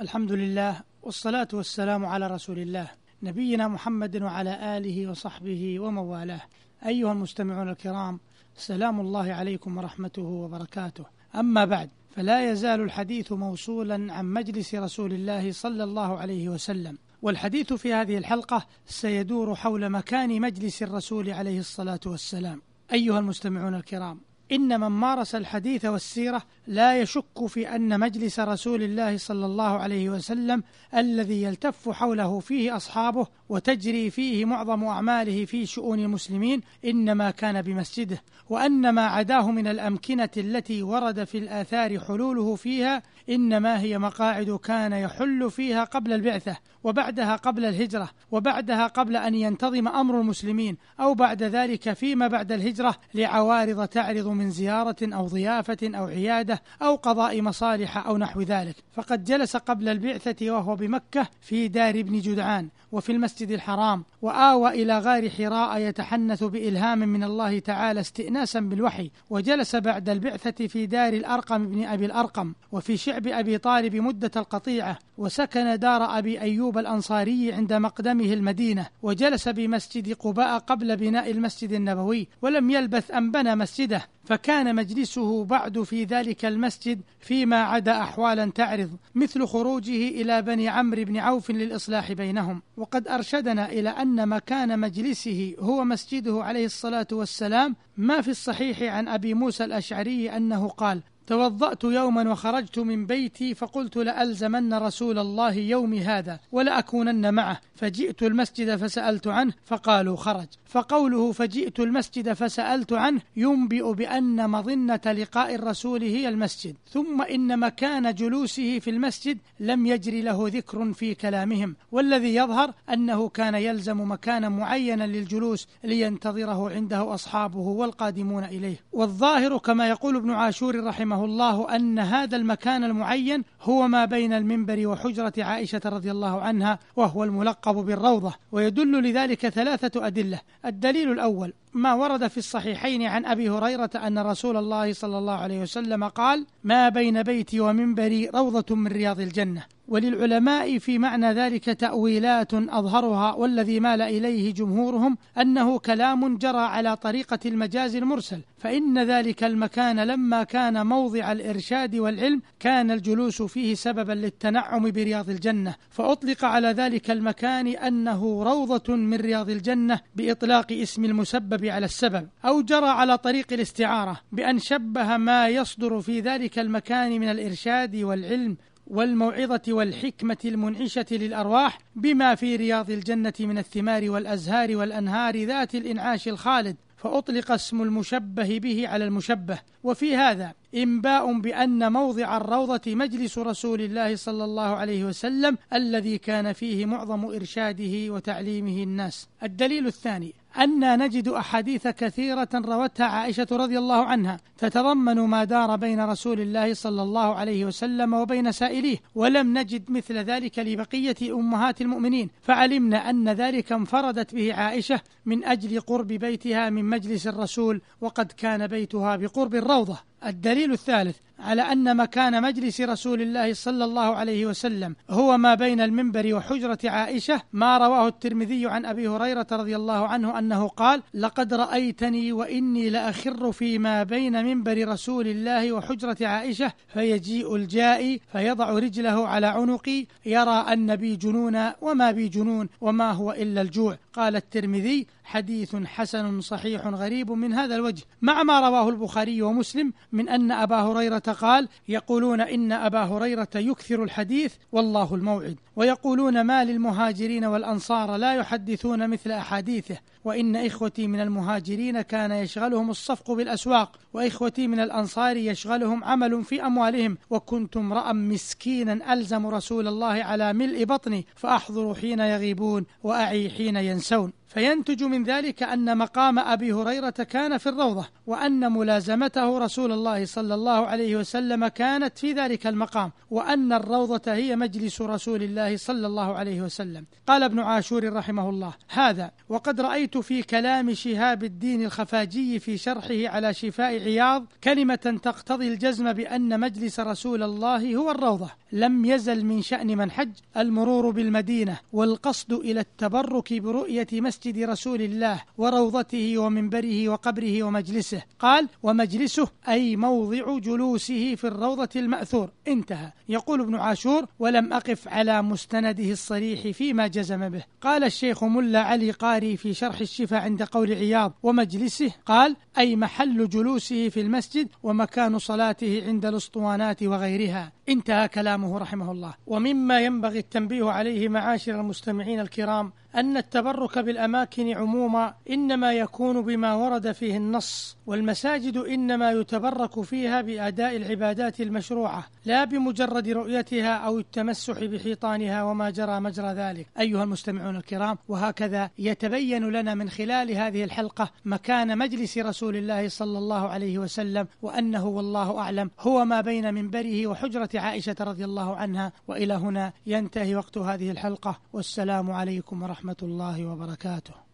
الحمد لله والصلاة والسلام على رسول الله نبينا محمد وعلى آله وصحبه ومن والاه أيها المستمعون الكرام سلام الله عليكم ورحمته وبركاته. أما بعد فلا يزال الحديث موصولا عن مجلس رسول الله صلى الله عليه وسلم. والحديث في هذه الحلقة سيدور حول مكان مجلس الرسول عليه الصلاة والسلام. أيها المستمعون الكرام إن من مارس الحديث والسيرة لا يشك في أن مجلس رسول الله صلى الله عليه وسلم الذي يلتف حوله فيه أصحابه وتجري فيه معظم أعماله في شؤون المسلمين إنما كان بمسجده وأن ما عداه من الأمكنة التي ورد في الآثار حلوله فيها إنما هي مقاعد كان يحل فيها قبل البعثة وبعدها قبل الهجرة وبعدها قبل أن ينتظم أمر المسلمين أو بعد ذلك فيما بعد الهجرة لعوارض تعرض من زيارة أو ضيافة أو عيادة أو قضاء مصالح أو نحو ذلك. فقد جلس قبل البعثة وهو بمكة في دار ابن جدعان وفي المسجد الحرام وآوى إلى غار حراء يتحنث بإلهام من الله تعالى استئناسا بالوحي. وجلس بعد البعثة في دار الأرقم بن أبي الأرقم وفي شعب أبي طالب مدة القطيعة وسكن دار أبي أيوب الأنصاري عند مقدمه المدينة. وجلس بمسجد قباء قبل بناء المسجد النبوي ولم يلبث أن بنى مسجده. فكان مجلسه بعد في ذلك المسجد فيما عدا أحوالا تعرض مثل خروجه إلى بني عمرو بن عوف للإصلاح بينهم. وقد أرشدنا إلى أن مكان مجلسه هو مسجده عليه الصلاة والسلام. ما في الصحيح عن أبي موسى الأشعري أنه قال توضأت يوما وخرجت من بيتي فقلت لألزمن رسول الله يومي هذا ولأكونن معه. فجئت المسجد فسألت عنه فقالوا خرج. فقوله فجئت المسجد فسألت عنه ينبئ بأن مظنة لقاء الرسول هي المسجد. ثم إن مكان جلوسه في المسجد لم يجري له ذكر في كلامهم. والذي يظهر أنه كان يلزم مكانا معينا للجلوس لينتظره عنده أصحابه والقادمون إليه. والظاهر كما يقول ابن عاشور رحمه الله أن هذا المكان المعين هو ما بين المنبر وحجرة عائشة رضي الله عنها وهو الملقب بالروضة ويدل لذلك ثلاثة أدلة. الدليل الأول ما ورد في الصحيحين عن أبي هريرة أن رسول الله صلى الله عليه وسلم قال: ما بين بيتي ومنبري روضة من رياض الجنة، وللعلماء في معنى ذلك تأويلات أظهرها والذي مال إليه جمهورهم أنه كلام جرى على طريقة المجاز المرسل، فإن ذلك المكان لما كان موضع الإرشاد والعلم كان الجلوس فيه سببا للتنعم برياض الجنة، فأطلق على ذلك المكان أنه روضة من رياض الجنة بإطلاق اسم المسبب على السبب أو جرى على طريق الاستعارة بأن شبه ما يصدر في ذلك المكان من الإرشاد والعلم والموعظة والحكمة المنعشة للأرواح بما في رياض الجنة من الثمار والأزهار والأنهار ذات الإنعاش الخالد فأطلق اسم المشبه به على المشبه. وفي هذا إنباء بأن موضع الروضة مجلس رسول الله صلى الله عليه وسلم الذي كان فيه معظم إرشاده وتعليمه الناس. الدليل الثاني أن نجد أحاديث كثيرة روتها عائشة رضي الله عنها تتضمن ما دار بين رسول الله صلى الله عليه وسلم وبين سائليه ولم نجد مثل ذلك لبقية أمهات المؤمنين. فعلمنا أن ذلك انفردت به عائشة من أجل قرب بيتها من مجلس الرسول وقد كان بيتها بقرب الروضة. الدليل الثالث على أن مكان مجلس رسول الله صلى الله عليه وسلم هو ما بين المنبر وحجرة عائشة ما رواه الترمذي عن أبي هريرة رضي الله عنه أنه قال لقد رأيتني وإني لأخر فيما بين منبر رسول الله وحجرة عائشة فيجيء الجائي فيضع رجله على عنقي يرى أن بي جنونا وما بي جنون وما هو إلا الجوع قال الترمذي حديث حسن صحيح غريب من هذا الوجه مع ما رواه البخاري ومسلم من أن أبا هريرة قال يقولون إن أبا هريرة يكثر الحديث والله الموعد ويقولون ما للمهاجرين والأنصار لا يحدثون مثل أحاديثه وإن إخوتي من المهاجرين كان يشغلهم الصفق بالأسواق وإخوتي من الأنصار يشغلهم عمل في أموالهم وكنت امرأ مسكينا ألزم رسول الله على ملء بطني فأحضر حين يغيبون وأعي حين ينسون. فينتج من ذلك أن مقام أبي هريرة كان في الروضة وأن ملازمته رسول الله صلى الله عليه وسلم كانت في ذلك المقام وأن الروضة هي مجلس رسول الله صلى الله عليه وسلم. قال ابن عاشور رحمه الله هذا وقد رأيت في كلام شهاب الدين الخفاجي في شرحه على شفاء عياض كلمة تقتضي الجزم بأن مجلس رسول الله هو الروضة. لم يزل من شأن من حج المرور بالمدينة والقصد إلى التبرك برؤية مسجد رسول الله وروضته ومنبره وقبره ومجلسه. قال ومجلسه أي موضع جلوسه في الروضة المأثور. انتهى. يقول ابن عاشور ولم أقف على مستنده الصريح فيما جزم به. قال الشيخ ملا علي قاري في شرح الشفا عند قول عياض ومجلسه. قال أي محل جلوسه في المسجد ومكان صلاته عند الأسطوانات وغيرها. انتهى كلامه رحمه الله. ومما ينبغي التنبيه عليه معاشر المستمعين الكرام أن التبرك بالأماكن عموما إنما يكون بما ورد فيه النص والمساجد إنما يتبرك فيها بأداء العبادات المشروعة لا بمجرد رؤيتها أو التمسح بحيطانها وما جرى مجرى ذلك. أيها المستمعون الكرام وهكذا يتبين لنا من خلال هذه الحلقة مكان مجلس رسول الله صلى الله عليه وسلم وأنه والله أعلم هو ما بين منبره وحجرة عائشة رضي الله عنها وإلى هنا ينتهي وقت هذه الحلقة. والسلام عليكم ورحمة الله وبركاته.